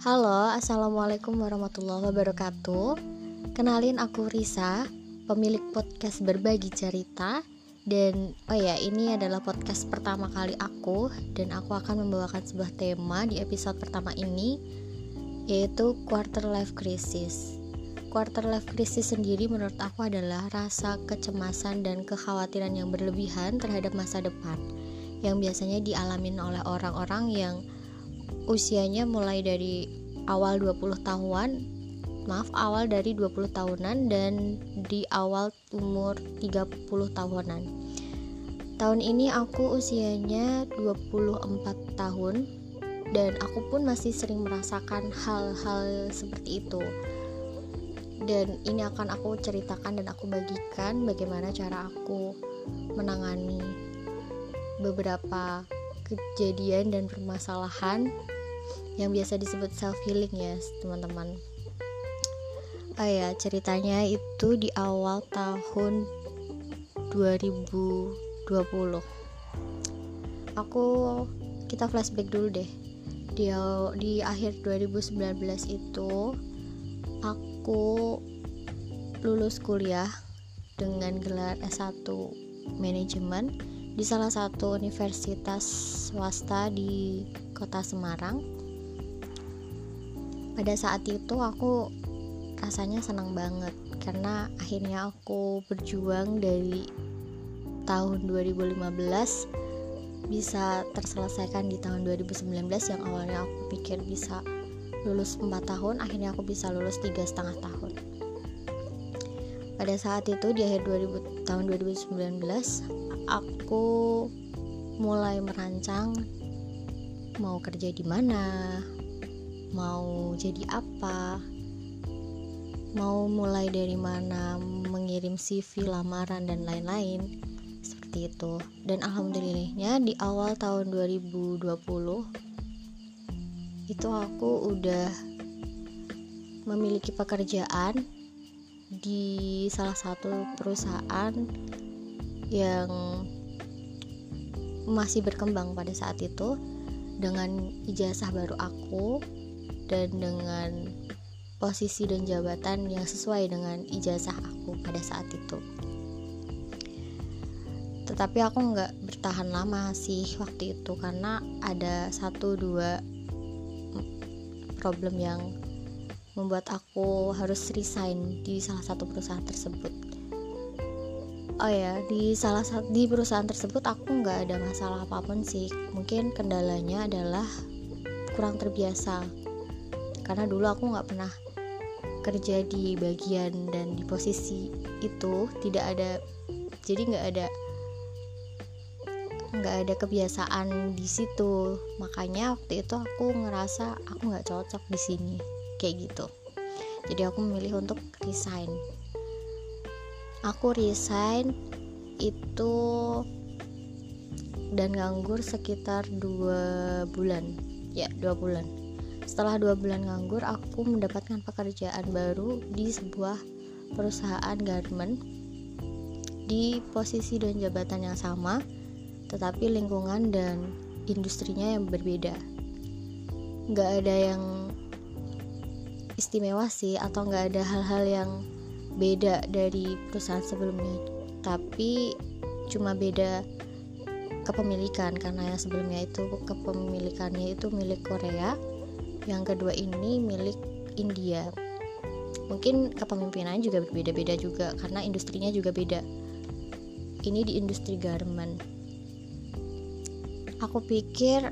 Halo, Assalamualaikum warahmatullahi wabarakatuh. Kenalin aku Risa, pemilik podcast berbagi cerita. Dan oh ya, ini adalah podcast pertama kali aku Dan aku akan membawakan sebuah tema di episode pertama ini Yaitu quarter life crisis. Quarter life crisis sendiri menurut aku adalah rasa kecemasan dan kekhawatiran yang berlebihan terhadap masa depan yang biasanya dialamin oleh orang-orang yang usianya mulai dari awal 20 tahunan maaf awal dari 20 tahunan dan di awal umur 30 tahunan. Tahun ini aku usianya 24 tahun dan aku pun masih sering merasakan hal-hal seperti itu. Dan ini akan aku ceritakan dan aku bagikan bagaimana cara aku menangani beberapa kejadian dan permasalahan yang biasa disebut self healing ya teman-teman. Oh ya ceritanya itu di awal tahun 2020 aku kita flashback dulu deh. Di, di akhir 2019 itu aku lulus kuliah dengan gelar S1 manajemen di salah satu universitas swasta di kota Semarang. Pada saat itu aku rasanya senang banget karena akhirnya aku berjuang dari tahun 2015 bisa terselesaikan di tahun 2019 yang awalnya aku pikir bisa lulus 4 tahun akhirnya aku bisa lulus tiga setengah tahun. Pada saat itu di akhir 2000, tahun 2019 aku mulai merancang mau kerja di mana mau jadi apa? Mau mulai dari mana mengirim CV lamaran dan lain-lain? Seperti itu. Dan alhamdulillahnya di awal tahun 2020 itu aku udah memiliki pekerjaan di salah satu perusahaan yang masih berkembang pada saat itu dengan ijazah baru aku dan dengan posisi dan jabatan yang sesuai dengan ijazah aku pada saat itu. Tetapi aku nggak bertahan lama sih waktu itu karena ada satu dua problem yang membuat aku harus resign di salah satu perusahaan tersebut. Oh ya di salah satu di perusahaan tersebut aku nggak ada masalah apa pun sih. Mungkin kendalanya adalah kurang terbiasa karena dulu aku nggak pernah kerja di bagian dan di posisi itu tidak ada jadi nggak ada nggak ada kebiasaan di situ. Makanya waktu itu aku ngerasa aku nggak cocok di sini kayak gitu. Jadi aku memilih untuk resign. Aku resign itu dan nganggur sekitar dua bulan ya dua bulan setelah dua bulan nganggur aku mendapatkan pekerjaan baru di sebuah perusahaan garment di posisi dan jabatan yang sama tetapi lingkungan dan industrinya yang berbeda. Nggak ada yang istimewa sih atau nggak ada hal-hal yang beda dari perusahaan sebelumnya. Tapi cuma beda kepemilikan karena yang sebelumnya itu kepemilikannya itu milik Korea yang kedua ini milik India. Mungkin kepemimpinannya juga berbeda-beda juga karena industrinya juga beda. Ini di industri garment. Aku pikir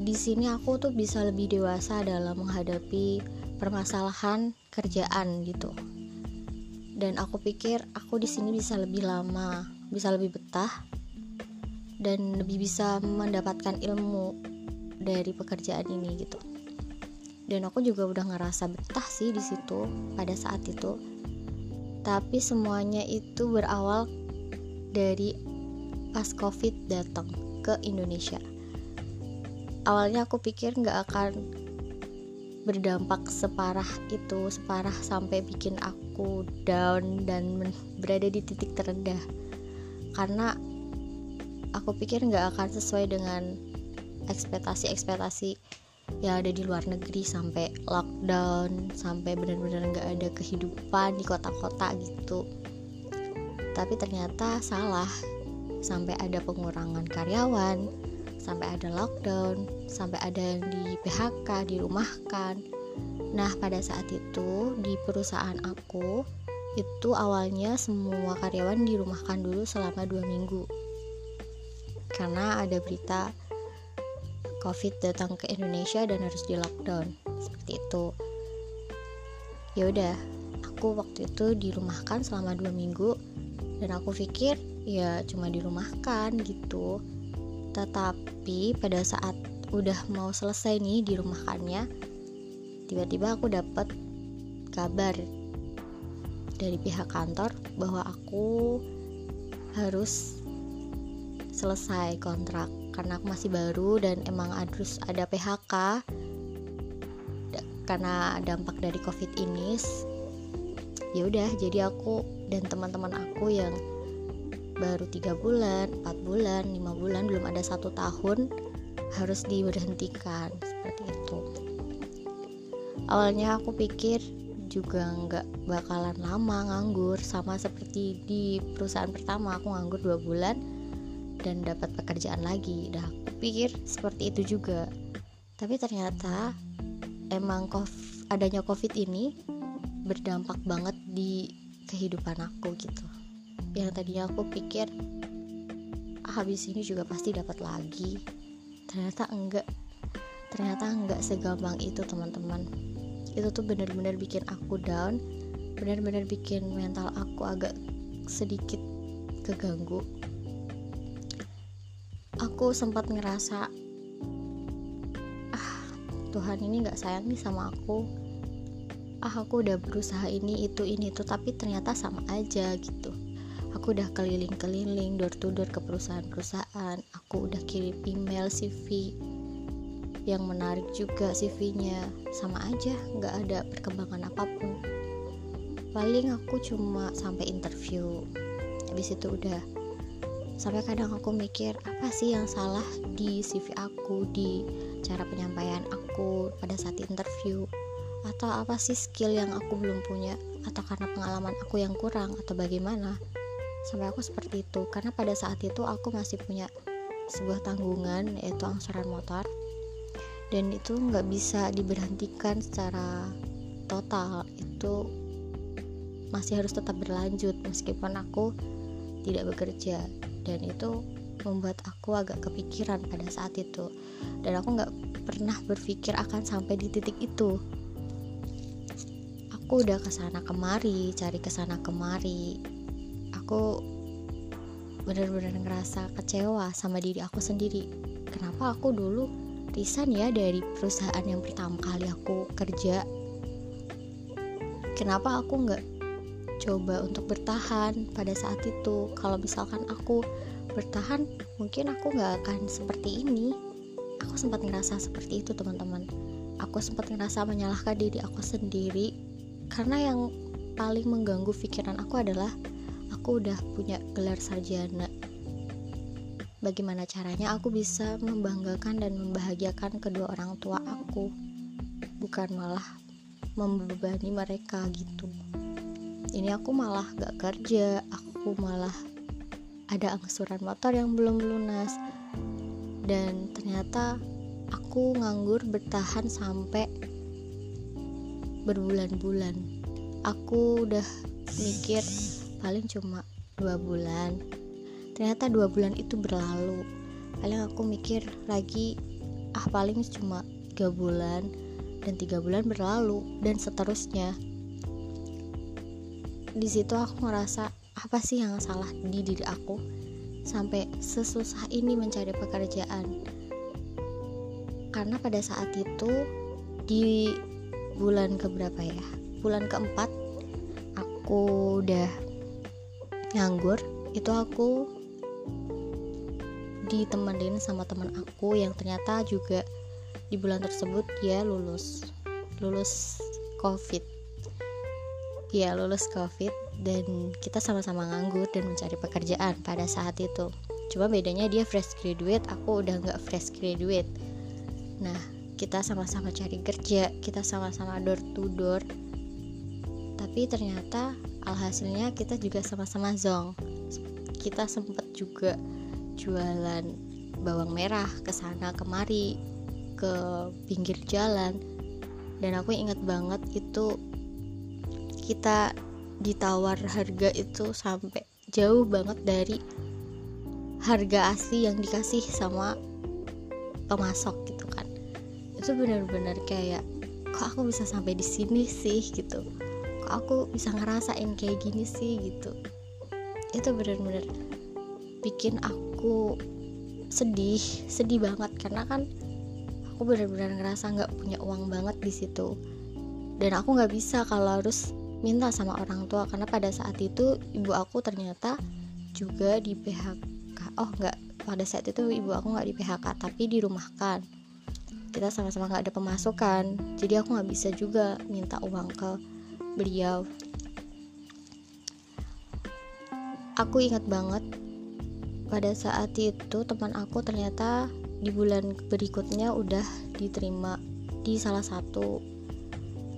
di sini aku tuh bisa lebih dewasa dalam menghadapi permasalahan kerjaan gitu. Dan aku pikir aku di sini bisa lebih lama bisa lebih betah dan lebih bisa mendapatkan ilmu dari pekerjaan ini gitu dan aku juga udah ngerasa betah sih di situ pada saat itu. Tapi semuanya itu berawal dari pas covid datang ke Indonesia. Awalnya aku pikir nggak akan berdampak separah itu separah sampai bikin aku down dan berada di titik terendah. Karena aku pikir nggak akan sesuai dengan ekspektasi-ekspektasi yang ada di luar negeri sampai lockdown sampai benar-benar nggak ada kehidupan di kota-kota gitu. Tapi ternyata salah. Sampai ada pengurangan karyawan sampai ada lockdown sampai ada yang di PHK dirumahkan. Nah pada saat itu di perusahaan aku itu awalnya semua karyawan dirumahkan dulu selama dua minggu. Karena ada berita COVID datang ke Indonesia dan harus di lockdown. Seperti itu. Ya udah aku waktu itu dirumahkan selama dua minggu. Dan aku pikir ya cuma dirumahkan gitu. Tetapi pada saat udah mau selesai nih dirumahkannya tiba-tiba aku dapat kabar dari pihak kantor bahwa aku harus selesai kontrak karena aku masih baru dan emang harus ada PHK karena dampak dari covid ini ya udah jadi aku dan teman-teman aku yang baru tiga bulan, empat bulan, lima bulan belum ada satu tahun harus diberhentikan seperti itu. Awalnya aku pikir juga nggak bakalan lama nganggur sama seperti di perusahaan pertama aku nganggur dua bulan dan dapat pekerjaan lagi. Dah aku pikir seperti itu juga. Tapi ternyata emang adanya covid ini berdampak banget di kehidupan aku gitu. Yang tadinya aku pikir ah, habis ini juga pasti dapat lagi. Ternyata enggak. Ternyata enggak segampang itu teman-teman. Itu tuh benar-benar bikin aku down benar-benar bikin mental aku agak sedikit keganggu aku sempat ngerasa ah Tuhan ini nggak sayang nih sama aku. Ah aku udah berusaha ini itu ini tuh tapi ternyata sama aja gitu. Aku udah keliling-keliling door to door ke perusahaan-perusahaan. Aku udah kirim email CV yang menarik juga CV-nya sama aja nggak ada perkembangan apa pun. Paling aku cuma sampai interview. Habis itu udah sampai kadang aku mikir apa sih yang salah di CV aku di cara penyampaian aku pada saat interview? Atau apa sih skill yang aku belum punya? Atau karena pengalaman aku yang kurang? Atau bagaimana? Sampai aku seperti itu. Karena pada saat itu aku masih punya sebuah tanggungan yaitu angsuran motor. Dan itu nggak bisa diberhentikan secara total. Itu masih harus tetap berlanjut meskipun aku tidak bekerja dan itu membuat aku agak kepikiran pada saat itu. Dan aku nggak pernah berpikir akan sampai di titik itu. Aku udah ke sana kemari cari ke sana kemari. Aku benar-benar ngerasa kecewa sama diri aku sendiri. Kenapa aku dulu resign ya dari perusahaan yang pertama kali aku kerja? Kenapa aku nggak coba untuk bertahan pada saat itu. Kalau misalkan aku bertahan mungkin aku nggak akan seperti ini. Aku sempat ngerasa seperti itu teman-teman. Aku sempat ngerasa menyalahkan diri aku sendiri. Karena yang paling mengganggu pikiran aku adalah aku udah punya gelar sarjana. Bagaimana caranya aku bisa membanggakan dan membahagiakan kedua orang tua aku? Bukan malah membebani mereka gitu ini aku malah gak kerja. Aku malah ada angsuran motor yang belum lunas. Dan ternyata aku nganggur bertahan sampai berbulan-bulan. Aku udah mikir paling cuma dua bulan. Ternyata dua bulan itu berlalu. Paling aku mikir lagi ah paling cuma tiga bulan dan tiga bulan berlalu. Dan seterusnya di situ aku ngerasa apa sih yang salah di diri aku? Sampai sesusah ini mencari pekerjaan. Karena pada saat itu di bulan keberapa ya? Bulan keempat aku udah nganggur. Itu aku ditemenin sama teman aku yang ternyata juga di bulan tersebut dia lulus lulus covid ya lulus covid dan kita sama-sama nganggur dan mencari pekerjaan pada saat itu. Cuma bedanya dia fresh graduate aku udah nggak fresh graduate. Nah kita sama-sama cari kerja kita sama-sama door to door. Tapi ternyata alhasilnya kita juga sama-sama zong. Kita sempet juga jualan bawang merah ke sana kemari ke pinggir jalan. Dan aku ingat banget itu kita ditawar harga itu sampai jauh banget dari harga asli yang dikasih sama pemasok gitu kan. Itu benar-benar kayak kok aku bisa sampai di sini sih? gitu. Kok aku bisa ngerasain kayak gini sih? gitu. Itu benar-benar bikin aku sedih sedih banget. Karena kan aku benar-benar ngerasa nggak punya uang banget di situ. Dan aku nggak bisa kalau harus minta sama orang tua karena pada saat itu ibu aku ternyata juga di PHK oh nggak pada saat itu ibu aku nggak di PHK tapi dirumahkan. Kita sama-sama nggak ada pemasukan jadi aku nggak bisa juga minta uang ke beliau. Aku ingat banget pada saat itu teman aku ternyata di bulan berikutnya udah diterima di salah satu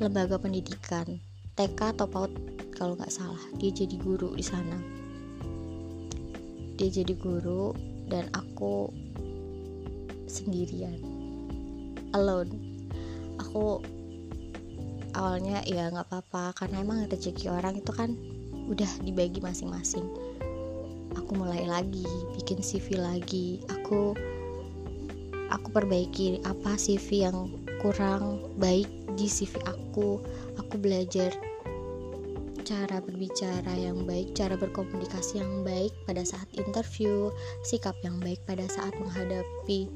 lembaga pendidikan TK atau PAUD kalau nggak salah. Dia jadi guru di sana. Dia jadi guru dan aku sendirian. Alone. Aku awalnya ya nggak apa-apa karena emang rezeki orang itu kan udah dibagi masing-masing. Aku mulai lagi bikin CV lagi. Aku aku perbaiki apa CV yang kurang baik di CV aku aku belajar cara berbicara yang baik, cara berkomunikasi yang baik pada saat interview, sikap yang baik pada saat menghadapi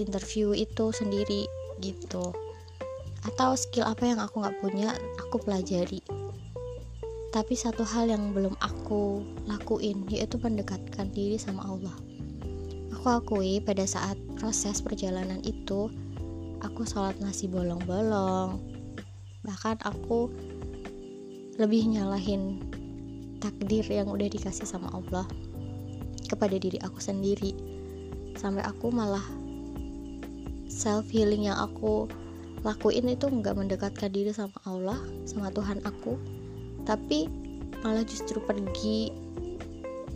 interview itu sendiri gitu. Atau skill apa yang aku nggak punya, aku pelajari. Tapi satu hal yang belum aku lakuin yaitu mendekatkan diri sama Allah. Aku akui pada saat proses perjalanan itu, aku sholat nasi bolong-bolong. Bahkan aku lebih nyalahin takdir yang udah dikasih sama Allah kepada diri aku sendiri. Sampai aku malah self healing yang aku lakuin itu nggak mendekatkan diri sama Allah sama Tuhan aku. Tapi malah justru pergi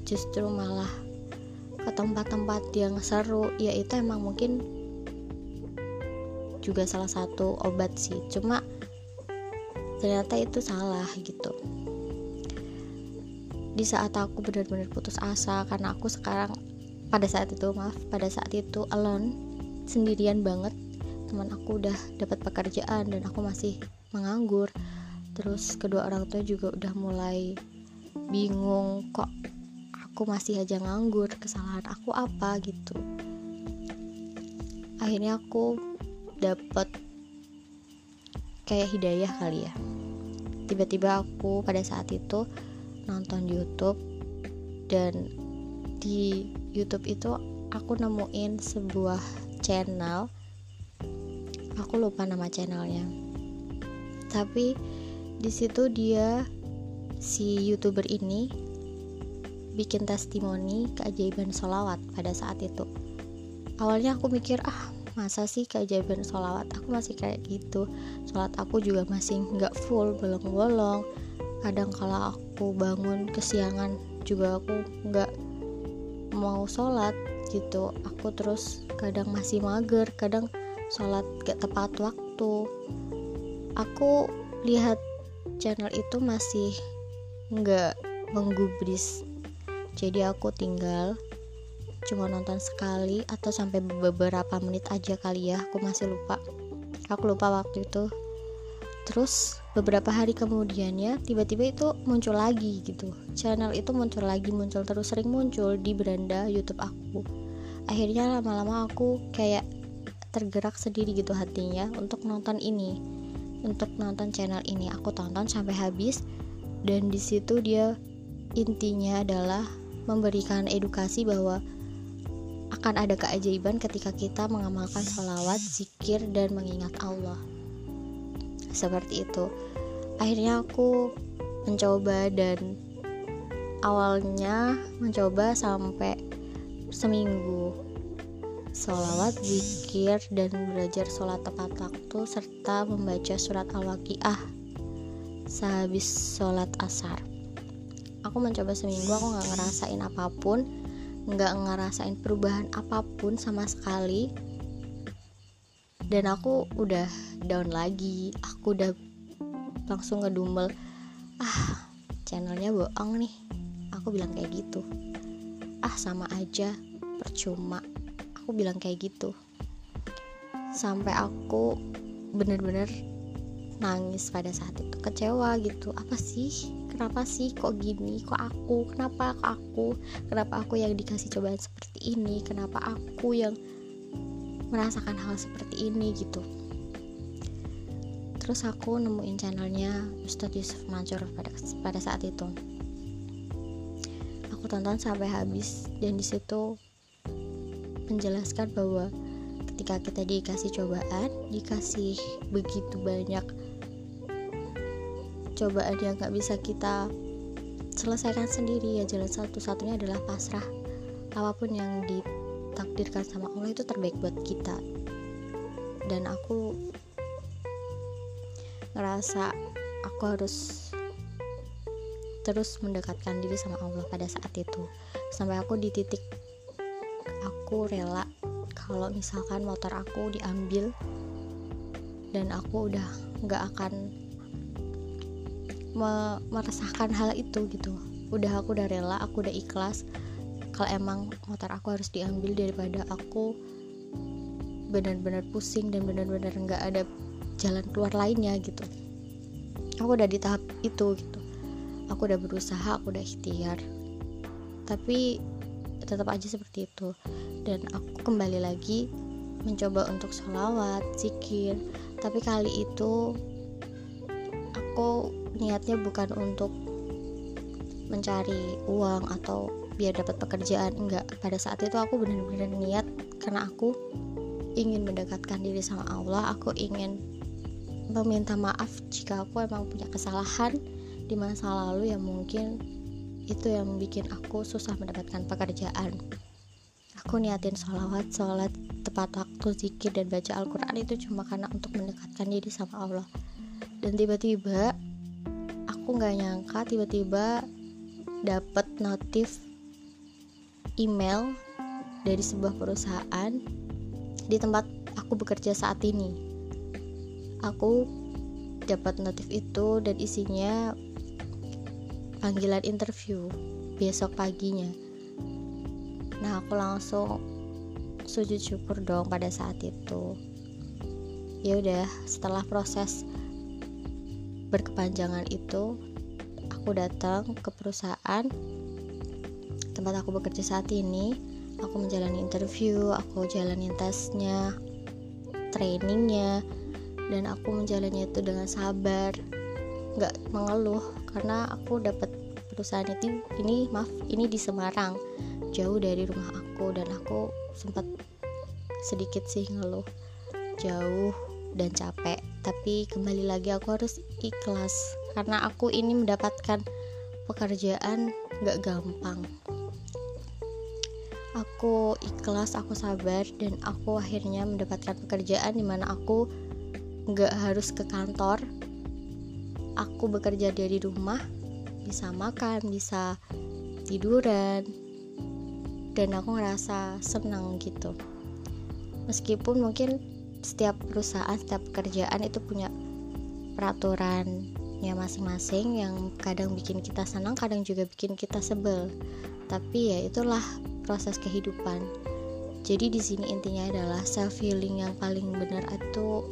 justru malah ke tempat-tempat yang seru. Yaitu emang mungkin juga salah satu obat sih. Cuma ternyata itu salah gitu. Di saat aku benar-benar putus asa karena aku sekarang pada saat itu maaf pada saat itu alone sendirian banget. Teman aku udah dapat pekerjaan dan aku masih menganggur. Terus kedua orang tua juga udah mulai bingung kok aku masih aja nganggur kesalahan aku apa gitu. Akhirnya aku dapat kayak hidayah kali ya. Tiba-tiba aku pada saat itu nonton YouTube dan di YouTube itu aku nemuin sebuah channel. Aku lupa nama channelnya. Tapi di situ dia si youtuber ini bikin testimoni keajaiban sholawat pada saat itu. Awalnya aku mikir ah masa sih keajaiban sholawat aku masih kayak gitu? Sholat aku juga masih nggak full bolong-bolong. Kadang kalau aku bangun kesiangan juga aku nggak mau sholat gitu. Aku terus kadang masih mager kadang sholat gak tepat waktu. Aku lihat channel itu masih nggak menggubris. Jadi aku tinggal cuma nonton sekali atau sampai beberapa menit aja kali ya aku masih lupa. Aku lupa waktu itu. Terus beberapa hari kemudiannya tiba-tiba itu muncul lagi gitu. Channel itu muncul lagi muncul terus sering muncul di beranda YouTube aku. Akhirnya lama-lama aku kayak tergerak sendiri gitu hatinya untuk nonton ini. Untuk nonton channel ini. Aku tonton sampai habis dan di situ dia intinya adalah memberikan edukasi bahwa akan ada keajaiban ketika kita mengamalkan sholawat, zikir, dan mengingat Allah. Seperti itu. Akhirnya aku mencoba dan awalnya mencoba sampai seminggu. sholawat, zikir, dan belajar sholat tepat waktu serta membaca surat Al-Waqiah sehabis sholat asar. Aku mencoba seminggu, aku nggak ngerasain apa pun, nggak ngerasain perubahan apa pun sama sekali. Dan aku udah down lagi, aku udah langsung ngedumel, ah channelnya bohong nih. Aku bilang kayak gitu. Ah sama aja, percuma. Aku bilang kayak gitu. Sampai aku bener-bener nangis pada saat itu. Kecewa gitu. Apa sih kenapa sih kok gini? Kok aku? Kenapa kok aku? Kenapa aku yang dikasih cobaan seperti ini? Kenapa aku yang merasakan hal seperti ini gitu? Terus aku nemuin channelnya Ustadz Yusuf Mansur pada pada saat itu. Aku tonton sampai habis dan di situ menjelaskan bahwa ketika kita dikasih cobaan, dikasih begitu banyak cobaan yang gak bisa kita selesaikan sendiri ya jalan satu-satunya adalah pasrah. Apa pun yang ditakdirkan sama Allah itu terbaik buat kita. Dan aku ngerasa aku harus terus mendekatkan diri sama Allah pada saat itu. Sampai aku di titik aku rela kalau misalkan motor aku diambil dan aku udah nggak akan me meresahkan hal itu gitu. Udah aku udah rela aku udah ikhlas. Kalau emang motor aku harus diambil daripada aku benar-benar pusing dan benar-benar nggak ada jalan keluar lainnya gitu. Aku udah di tahap itu gitu. Aku udah berusaha aku udah ikhtiar. Tapi tetap aja seperti itu. Dan aku kembali lagi mencoba untuk sholawat, zikir. Tapi kali itu aku niatnya bukan untuk mencari uang atau biar dapat pekerjaan enggak. Pada saat itu aku benar-benar niat karena aku ingin mendekatkan diri sama Allah. Aku ingin meminta maaf jika aku emang punya kesalahan di masa lalu yang mungkin itu yang bikin aku susah mendapatkan pekerjaan. Aku niatin sholawat sholat tepat waktu zikir dan baca Al-Quran itu cuma karena untuk mendekatkan diri sama Allah. Dan tiba-tiba aku nggak nyangka tiba-tiba dapat notif email dari sebuah perusahaan di tempat aku bekerja saat ini. Aku dapat notif itu dan isinya panggilan interview besok paginya. Nah aku langsung sujud syukur dong pada saat itu. Ya udah setelah proses berkepanjangan itu aku datang ke perusahaan tempat aku bekerja saat ini aku menjalani interview aku jalani tesnya trainingnya dan aku menjalani itu dengan sabar nggak mengeluh karena aku dapat perusahaan itu ini maaf ini di Semarang jauh dari rumah aku dan aku sempat sedikit sih ngeluh jauh dan capek tapi kembali lagi aku harus ikhlas karena aku ini mendapatkan pekerjaan gak gampang. Aku ikhlas aku sabar dan aku akhirnya mendapatkan pekerjaan di mana aku gak harus ke kantor. Aku bekerja dari rumah bisa makan bisa tiduran dan aku ngerasa senang gitu. Meskipun mungkin setiap perusahaan setiap pekerjaan itu punya peraturannya masing-masing yang kadang bikin kita senang kadang juga bikin kita sebel. Tapi ya itulah proses kehidupan. Jadi di sini intinya adalah self healing yang paling benar itu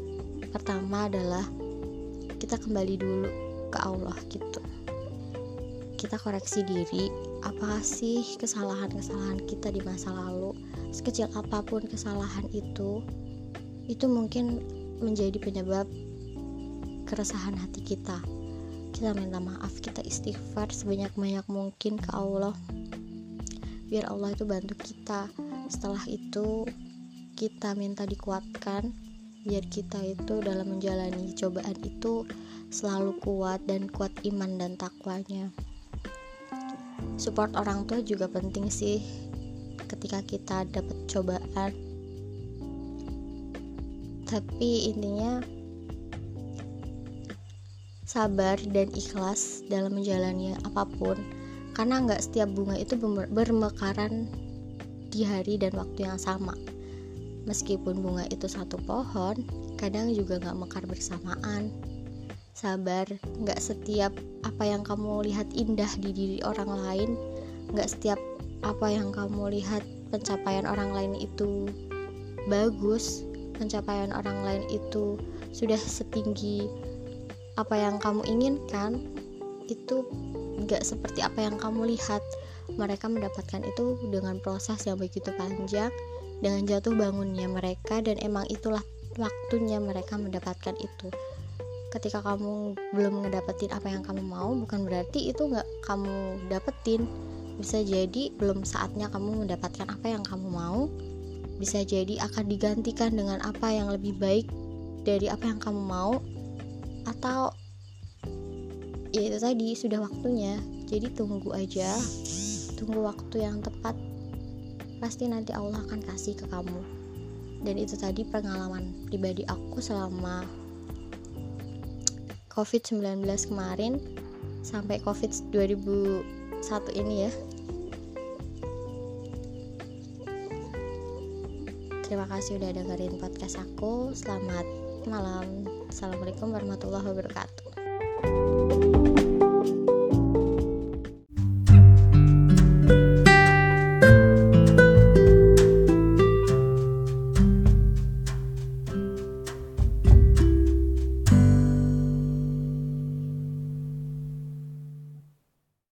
pertama adalah kita kembali dulu ke Allah gitu. Kita koreksi diri apa sih kesalahan-kesalahan kita di masa lalu sekecil apa pun kesalahan itu itu mungkin menjadi penyebab keresahan hati kita. Kita minta maaf kita istighfar sebanyak-banyak mungkin ke Allah. Biar Allah itu bantu kita. Setelah itu kita minta dikuatkan. Biar kita itu dalam menjalani cobaan itu selalu kuat dan kuat iman dan takwanya. Support orang tua juga penting sih ketika kita dapat cobaan tapi intinya sabar dan ikhlas dalam menjalani apa pun. Karena nggak setiap bunga itu bermekaran di hari dan waktu yang sama. Meskipun bunga itu satu pohon kadang juga nggak mekar bersamaan. Sabar nggak setiap apa yang kamu lihat indah di diri orang lain nggak setiap apa yang kamu lihat pencapaian orang lain itu bagus pencapaian orang lain itu sudah setinggi apa yang kamu inginkan itu gak seperti apa yang kamu lihat. Mereka mendapatkan itu dengan proses yang begitu panjang dengan jatuh bangunnya mereka dan emang itulah waktunya mereka mendapatkan itu. Ketika kamu belum ngedapetin apa yang kamu mau bukan berarti itu nggak kamu dapetin. Bisa jadi belum saatnya kamu mendapatkan apa yang kamu mau bisa jadi akan digantikan dengan apa yang lebih baik dari apa yang kamu mau atau ya itu tadi sudah waktunya. Jadi tunggu aja tunggu waktu yang tepat. Pasti nanti Allah akan kasih ke kamu. Dan itu tadi pengalaman pribadi aku selama COVID-19 kemarin sampai COVID 2001 ini ya Terima kasih udah dengerin podcast aku. Selamat malam. Assalamualaikum warahmatullahi wabarakatuh.